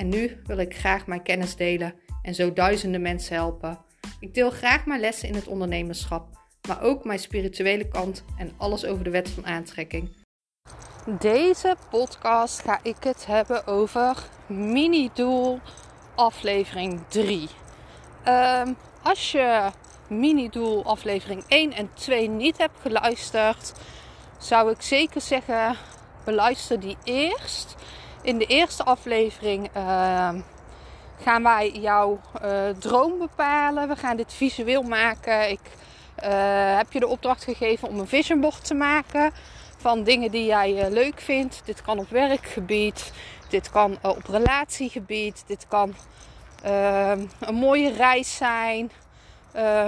en nu wil ik graag mijn kennis delen en zo duizenden mensen helpen. Ik deel graag mijn lessen in het ondernemerschap, maar ook mijn spirituele kant en alles over de wet van aantrekking. Deze podcast ga ik het hebben over mini-doel aflevering 3. Ehm, als je mini-doel aflevering 1 en 2 niet hebt geluisterd, zou ik zeker zeggen: beluister die eerst. In de eerste aflevering ehm, gaan wij jouw uh, droom bepalen. We gaan dit visueel maken. Ik uh, heb je de opdracht gegeven om een vision board te maken van dingen die jij uh, leuk vindt. Dit kan op werkgebied, dit kan op relatiegebied, dit kan ehm, een mooie reis zijn.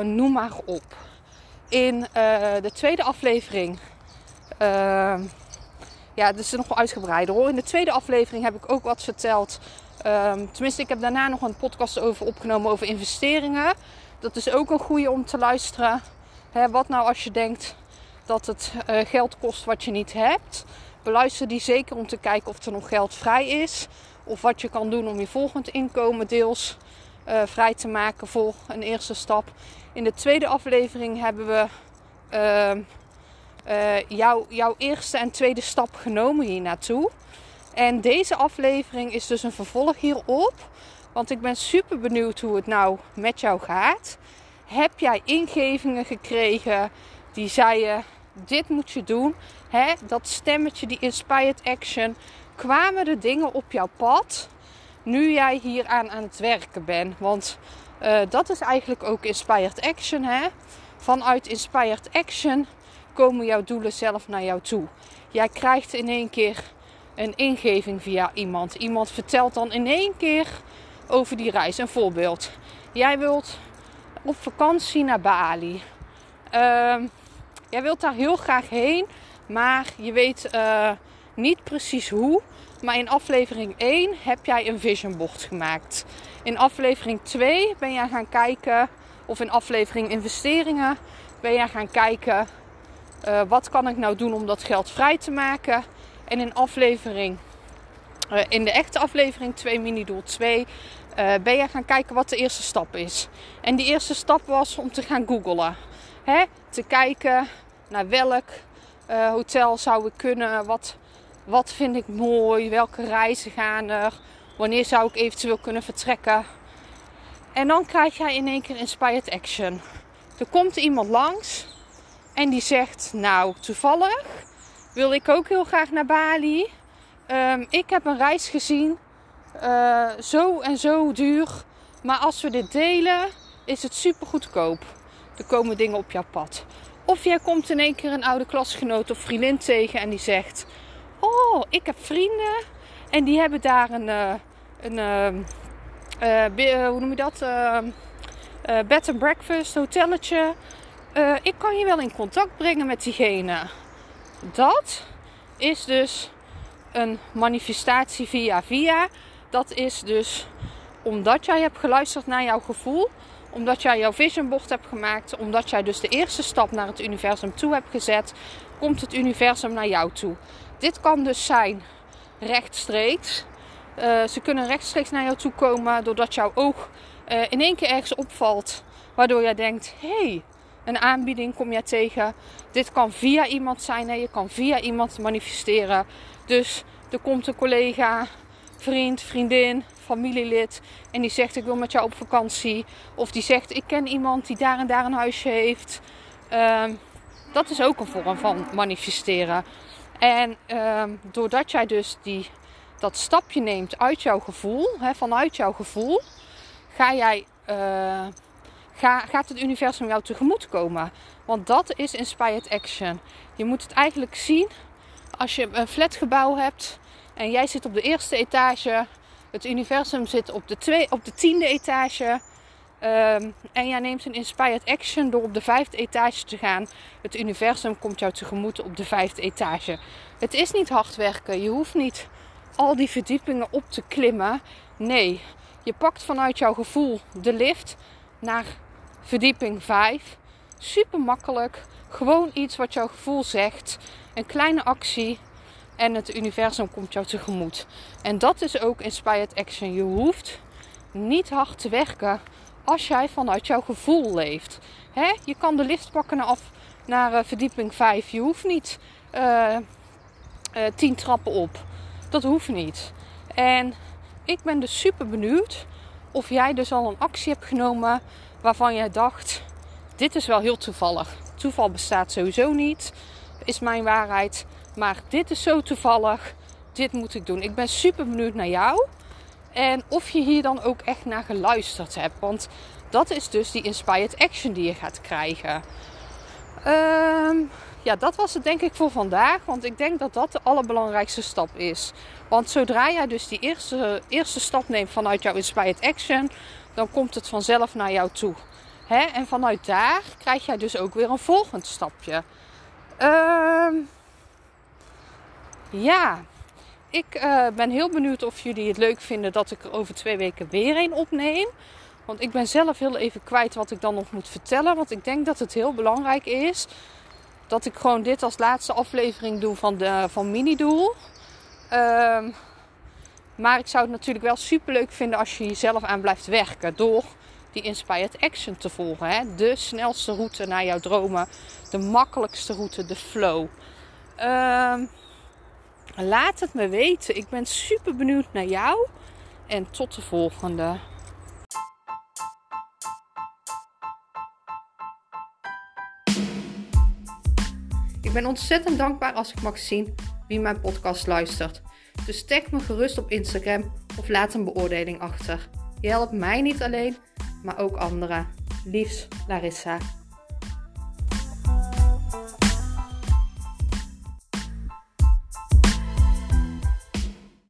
noem maar op. In de tweede aflevering ehm, ja, het is nog uitgebreider hoor. In de tweede aflevering heb ik ook wat verteld. Um, tenminste, ik heb daarna nog een podcast over opgenomen over investeringen. Dat is ook een goede om te luisteren. Wat nou als je denkt dat het uh, geld kost wat je niet hebt? Beluister die zeker om te kijken of er nog geld vrij is. Of wat je kan doen om je volgend inkomen deels uh, vrij te maken voor een eerste stap. In de tweede aflevering hebben we uh, uh, jouw, eerste en tweede stap genomen hier naartoe. En deze aflevering is dus een vervolg hierop. Want ik ben super benieuwd hoe het nou met jou gaat. Heb jij ingevingen gekregen die zeiden: dit moet je doen? Hè? Dat stemmetje, die inspired action. Kwamen de dingen op jouw pad nu jij hier aan, aan het werken bent? Want uh, dat is eigenlijk ook inspired action. Hè? Vanuit inspired action komen jouw doelen zelf naar jou toe. Jij krijgt in één keer een ingeving via iemand. Iemand vertelt dan in één keer over die reis. Een voorbeeld. Jij wilt op vakantie naar Bali. Uh, jij wilt daar heel graag heen, maar je weet uh, niet precies hoe. Maar in aflevering 1 heb jij een vision board gemaakt. In aflevering 2 ben jij gaan kijken, of in aflevering investeringen, ben jij gaan kijken uh, wat kan ik nou doen om dat geld vrij te maken? En in aflevering, uh, in de echte aflevering 2 mini doel 2, uh, ben je gaan kijken wat de eerste stap is. En die eerste stap was om te gaan googlen. Hè? Te kijken naar welk hotel zou ik kunnen, wat, wat vind ik mooi, welke reizen gaan er, wanneer zou ik eventueel kunnen vertrekken. En dan krijg jij in één keer inspired action. Er komt iemand langs en die zegt, nou toevallig wil ik ook heel graag naar Bali. Um, ik heb een reis gezien, uh, zo en zo duur. Maar als we dit delen, is het super goedkoop. Er komen dingen op jouw pad. Of jij komt in één keer een oude klasgenoot of vriendin tegen en die zegt: Oh, ik heb vrienden en die hebben daar een, uh, een uh, hoe noem je dat? Ehm, bed and breakfast, hotelletje. Uh, ik kan je wel in contact brengen met diegene. Dat is dus een manifestatie via via. Dat is dus omdat jij hebt geluisterd naar jouw gevoel, omdat jij jouw vision board hebt gemaakt, omdat jij dus de eerste stap naar het universum toe hebt gezet, komt het universum naar jou toe. Dit kan dus zijn rechtstreeks. Uh, ze kunnen rechtstreeks naar jou toe komen doordat jouw oog uh, in één keer ergens opvalt, waardoor jij denkt: hé, hey, een aanbieding kom je tegen. Dit kan via iemand zijn. Hè? Je kan via iemand manifesteren. Dus er komt een collega, vriend, vriendin, familielid. En die zegt ik wil met jou op vakantie. Of die zegt ik ken iemand die daar en daar een huisje heeft. Um, dat is ook een vorm van manifesteren. En um, doordat jij dus die, dat stapje neemt uit jouw gevoel, hè, vanuit jouw gevoel, ga jij uh, ga, gaat het universum jou tegemoet komen. Want dat is inspired action. Je moet het eigenlijk zien als je een flatgebouw hebt en jij zit op de eerste etage Het universum zit op de, twee, op de tiende etage. Ehm, en jij neemt een inspired action door op de vijfde etage te gaan. Het universum komt jou tegemoet op de vijfde etage. Het is niet hard werken. Je hoeft niet al die verdiepingen op te klimmen. Nee, je pakt vanuit jouw gevoel de lift naar verdieping 5. Super makkelijk. Gewoon iets wat jouw gevoel zegt. Een kleine actie. En het universum komt jou tegemoet. En dat is ook inspired action. Je hoeft niet hard te werken als jij vanuit jouw gevoel leeft. Je kan de lift pakken naar, af, naar uh, verdieping 5. Je hoeft niet uh, uh, 10 trappen op. Dat hoeft niet. En ik ben dus super benieuwd of jij dus al een actie hebt genomen waarvan jij dacht: dit is wel heel toevallig. Toeval bestaat sowieso niet, is mijn waarheid. Maar dit is zo toevallig. Dit moet ik doen. Ik ben super benieuwd naar jou. En of je hier dan ook echt naar geluisterd hebt. Want dat is dus die inspired action die je gaat krijgen. Um, ja, dat was het denk ik voor vandaag. Want ik denk dat dat de allerbelangrijkste stap is. Want zodra jij dus die eerste, eerste stap neemt vanuit jouw inspired action, dan komt het vanzelf naar jou toe. En vanuit daar krijg jij dus ook weer een volgend stapje. Um, ja, ik uh, ben heel benieuwd of jullie het leuk vinden dat ik er over twee weken weer een opneem. Want ik ben zelf heel even kwijt wat ik dan nog moet vertellen. Want ik denk dat het heel belangrijk is dat ik gewoon dit als laatste aflevering doe van, de, van Mini-doel. Um, maar ik zou het natuurlijk wel super leuk vinden als je jezelf aan blijft werken. Door die inspired action te volgen. Hè? De snelste route naar jouw dromen. De makkelijkste route, de flow. Um, laat het me weten. Ik ben super benieuwd naar jou. En tot de volgende. Ik ben ontzettend dankbaar als ik mag zien wie mijn podcast luistert. Dus tag me gerust op Instagram of laat een beoordeling achter. Je helpt mij niet alleen, maar ook anderen. Liefs, Larissa.